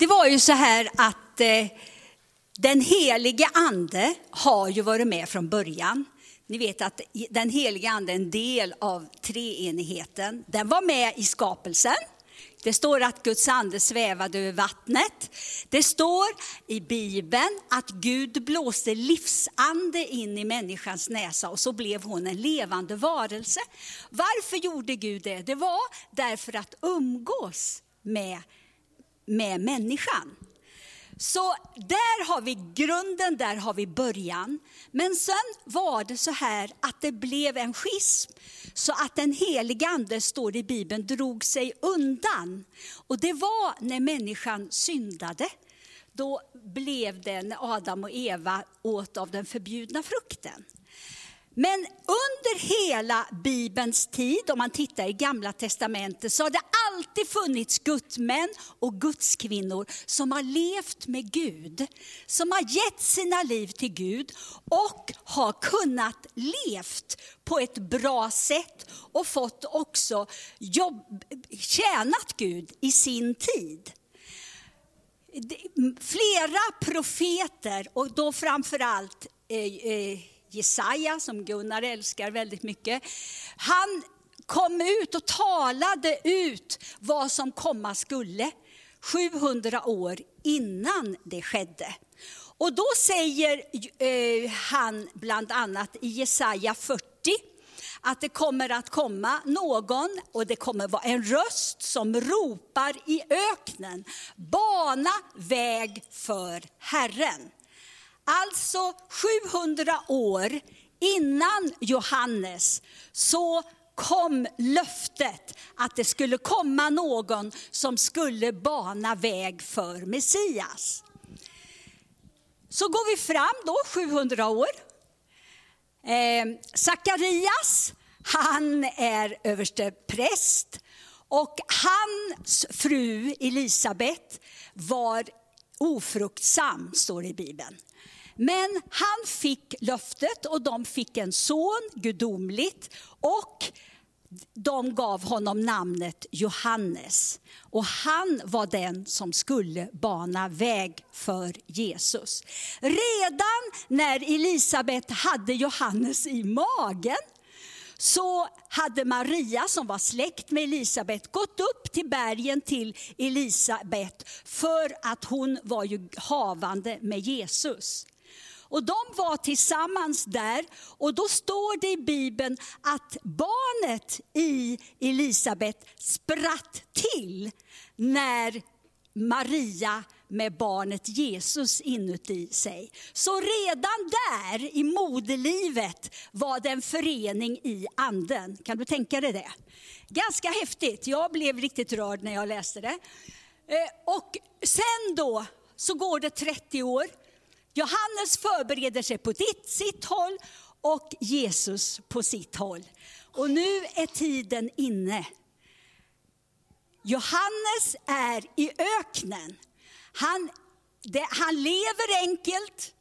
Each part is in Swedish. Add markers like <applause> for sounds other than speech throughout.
Det var ju så här att eh, den helige ande har ju varit med från början. Ni vet att den helige ande är en del av treenigheten. Den var med i skapelsen. Det står att Guds ande svävade över vattnet. Det står i Bibeln att Gud blåste livsande in i människans näsa och så blev hon en levande varelse. Varför gjorde Gud det? Det var därför att umgås med, med människan. Så där har vi grunden, där har vi början. Men sen var det så här att det blev en schism. Så att den helige ande, står i Bibeln, drog sig undan. Och det var när människan syndade. Då blev det när Adam och Eva åt av den förbjudna frukten. Men under hela Bibelns tid, om man tittar i gamla testamentet, så har det alltid funnits gudsmän och gudskvinnor som har levt med Gud. Som har gett sina liv till Gud och har kunnat levt på ett bra sätt och fått också jobb, tjänat Gud i sin tid. Flera profeter, och då framförallt eh, eh, Jesaja, som Gunnar älskar väldigt mycket, han kom ut och talade ut vad som komma skulle 700 år innan det skedde. Och då säger eh, han bland annat i Jesaja 40 att det kommer att komma någon och det kommer vara en röst som ropar i öknen, bana väg för Herren. Alltså 700 år innan Johannes så kom löftet att det skulle komma någon som skulle bana väg för Messias. Så går vi fram då 700 år. Eh, Sakarias, han är överste präst och hans fru Elisabet var ofruktsam, står det i Bibeln. Men han fick löftet och de fick en son, gudomligt, och de gav honom namnet Johannes. Och han var den som skulle bana väg för Jesus. Redan när Elisabet hade Johannes i magen, så hade Maria som var släkt med Elisabet gått upp till bergen till Elisabet för att hon var ju havande med Jesus. Och de var tillsammans där och då står det i Bibeln att barnet i Elisabet spratt till när Maria med barnet Jesus inuti sig. Så redan där i moderlivet var det en förening i anden. Kan du tänka dig det? Ganska häftigt. Jag blev riktigt rörd när jag läste det. Eh, och sen då så går det 30 år Johannes förbereder sig på sitt håll och Jesus på sitt håll. Och nu är tiden inne. Johannes är i öknen. Han, det, han lever enkelt,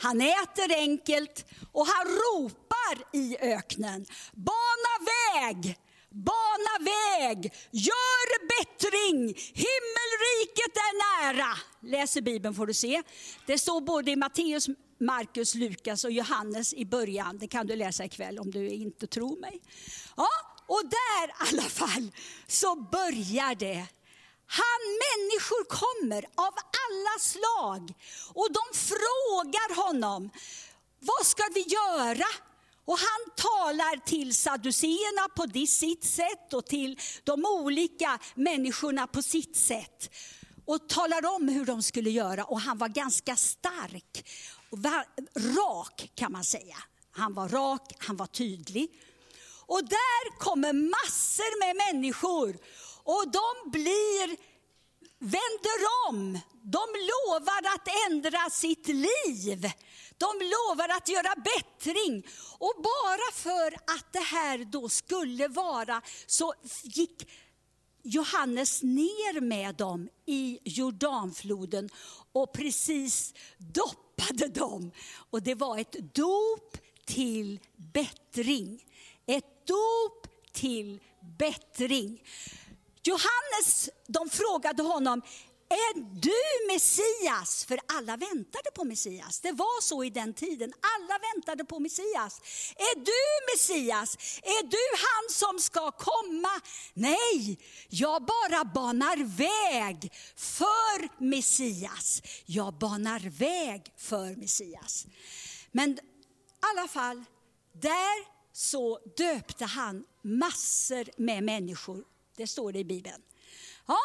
han äter enkelt och han ropar i öknen. Bana väg Bana väg, gör bättring, himmelriket är nära. Läser Bibeln får du se. Det står både i Matteus, Markus, Lukas och Johannes i början. Det kan du läsa ikväll om du inte tror mig. Ja, och där i alla fall så börjar det. Han, människor kommer av alla slag och de frågar honom, vad ska vi göra? Och han talar till saduceerna på sitt sätt och till de olika människorna på sitt sätt. Och talar om hur de skulle göra. Och han var ganska stark, och rak kan man säga. Han var rak, han var tydlig. Och där kommer massor med människor och de blir, vänder om. De lovar att ändra sitt liv. De lovar att göra bättring. Och bara för att det här då skulle vara så gick Johannes ner med dem i Jordanfloden och precis doppade dem. Och det var ett dop till bättring. Ett dop till bättring. Johannes, de frågade honom, är du Messias? För alla väntade på Messias. Det var så i den tiden. Alla väntade på Messias. Är du Messias? Är du han som ska komma? Nej, jag bara banar väg för Messias. Jag banar väg för Messias. Men i alla fall, där så döpte han massor med människor. Det står det i Bibeln. Ja,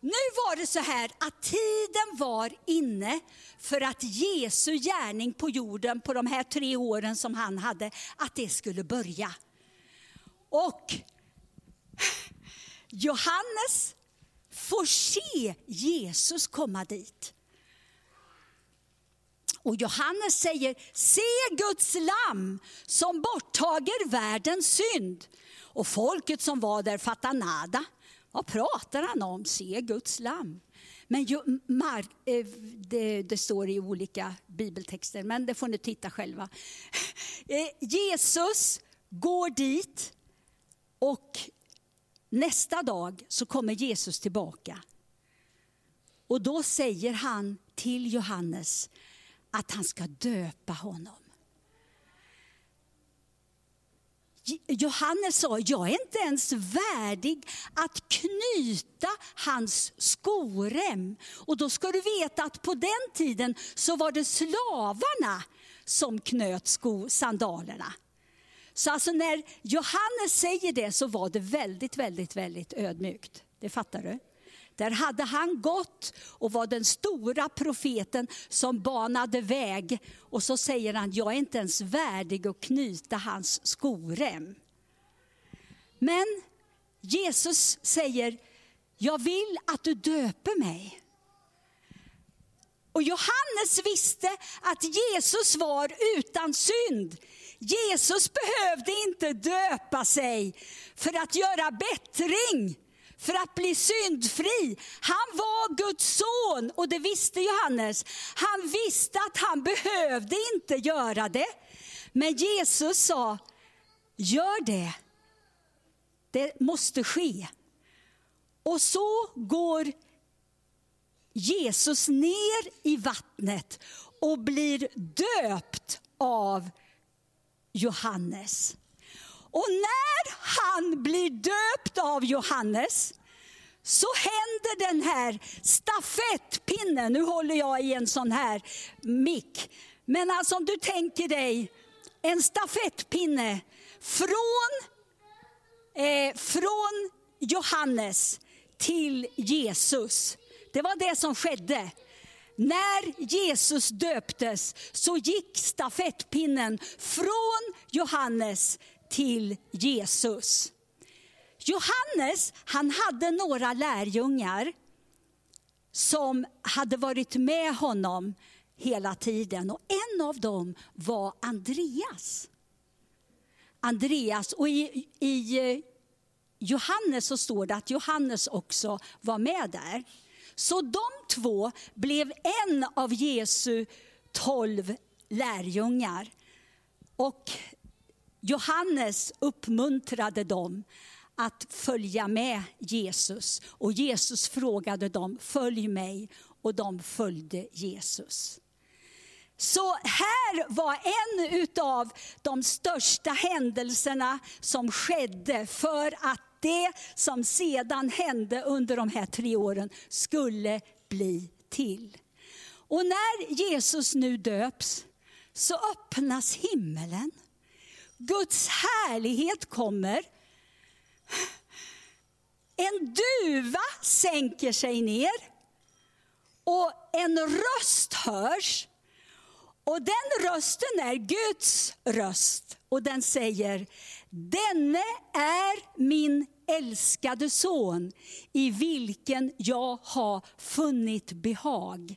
nu var det så här att tiden var inne för att Jesu gärning på jorden på de här tre åren som han hade, att det skulle börja. Och Johannes får se Jesus komma dit. Och Johannes säger, se Guds lamm som borttager världens synd. Och folket som var där fattade nada. Vad pratar han om? Se Guds lamm. Men eh, det, det, står i olika bibeltexter, men det får ni titta själva. <laughs> Eh, Jesus går dit och nästa dag så kommer Jesus tillbaka. Och då säger han till Johannes att han ska döpa honom. Johannes sa, jag är inte ens värdig att knyta hans skorem. Och då ska du veta att på den tiden så var det slavarna som knöt sko, sandalerna. Så alltså när Johannes säger det så var det väldigt, väldigt, väldigt ödmjukt. Det fattar du? Där hade han gått och var den stora profeten som banade väg. Och så säger han, jag är inte ens värdig att knyta hans skorem. Men Jesus säger, jag vill att du döper mig. Och Johannes visste att Jesus var utan synd. Jesus behövde inte döpa sig för att göra bättring för att bli syndfri. Han var Guds son och det visste Johannes. Han visste att han behövde inte göra det. Men Jesus sa, gör det. Det måste ske. Och så går Jesus ner i vattnet och blir döpt av Johannes. Och när han blir döpt av Johannes så händer den här stafettpinnen, nu håller jag i en sån här mick, men alltså om du tänker dig en stafettpinne från, eh, från Johannes till Jesus. Det var det som skedde. När Jesus döptes så gick stafettpinnen från Johannes till Jesus. Johannes han hade några lärjungar som hade varit med honom hela tiden. Och en av dem var Andreas. Andreas, och i, i Johannes så står det att Johannes också var med där. Så de två blev en av Jesu tolv lärjungar. Och Johannes uppmuntrade dem att följa med Jesus. Och Jesus frågade dem, följ mig. Och de följde Jesus. Så här var en av de största händelserna som skedde för att det som sedan hände under de här tre åren skulle bli till. Och när Jesus nu döps så öppnas himmelen. Guds härlighet kommer. En duva sänker sig ner och en röst hörs. Och den rösten är Guds röst och den säger, denne är min älskade son i vilken jag har funnit behag.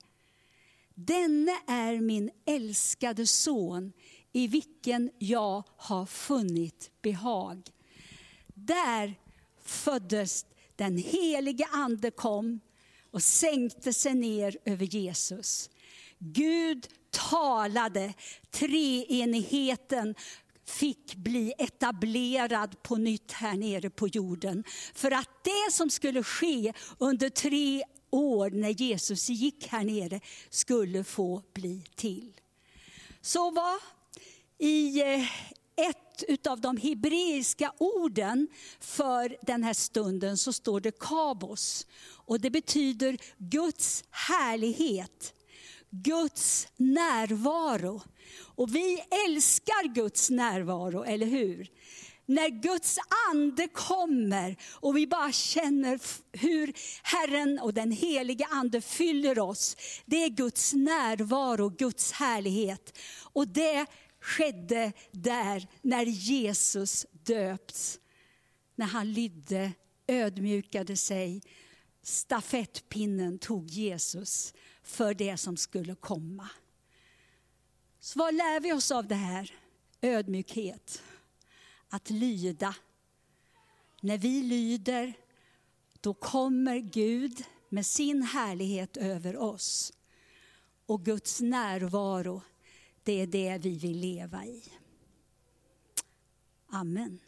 Denne är min älskade son i vilken jag har funnit behag. Där föddes den helige ande kom och sänkte sig ner över Jesus. Gud talade, treenigheten fick bli etablerad på nytt här nere på jorden. För att det som skulle ske under tre år när Jesus gick här nere skulle få bli till. Så vad i eh, ett av de hebreiska orden för den här stunden så står det kabos. Och det betyder Guds härlighet, Guds närvaro. Och vi älskar Guds närvaro, eller hur? När Guds ande kommer och vi bara känner hur Herren och den helige ande fyller oss. Det är Guds närvaro, Guds härlighet. Och det skedde där när Jesus döpts, När han lydde, ödmjukade sig. Stafettpinnen tog Jesus för det som skulle komma. Så vad lär vi oss av det här? Ödmjukhet. Att lyda. När vi lyder, då kommer Gud med sin härlighet över oss. Och Guds närvaro, det är det vi vill leva i. Amen.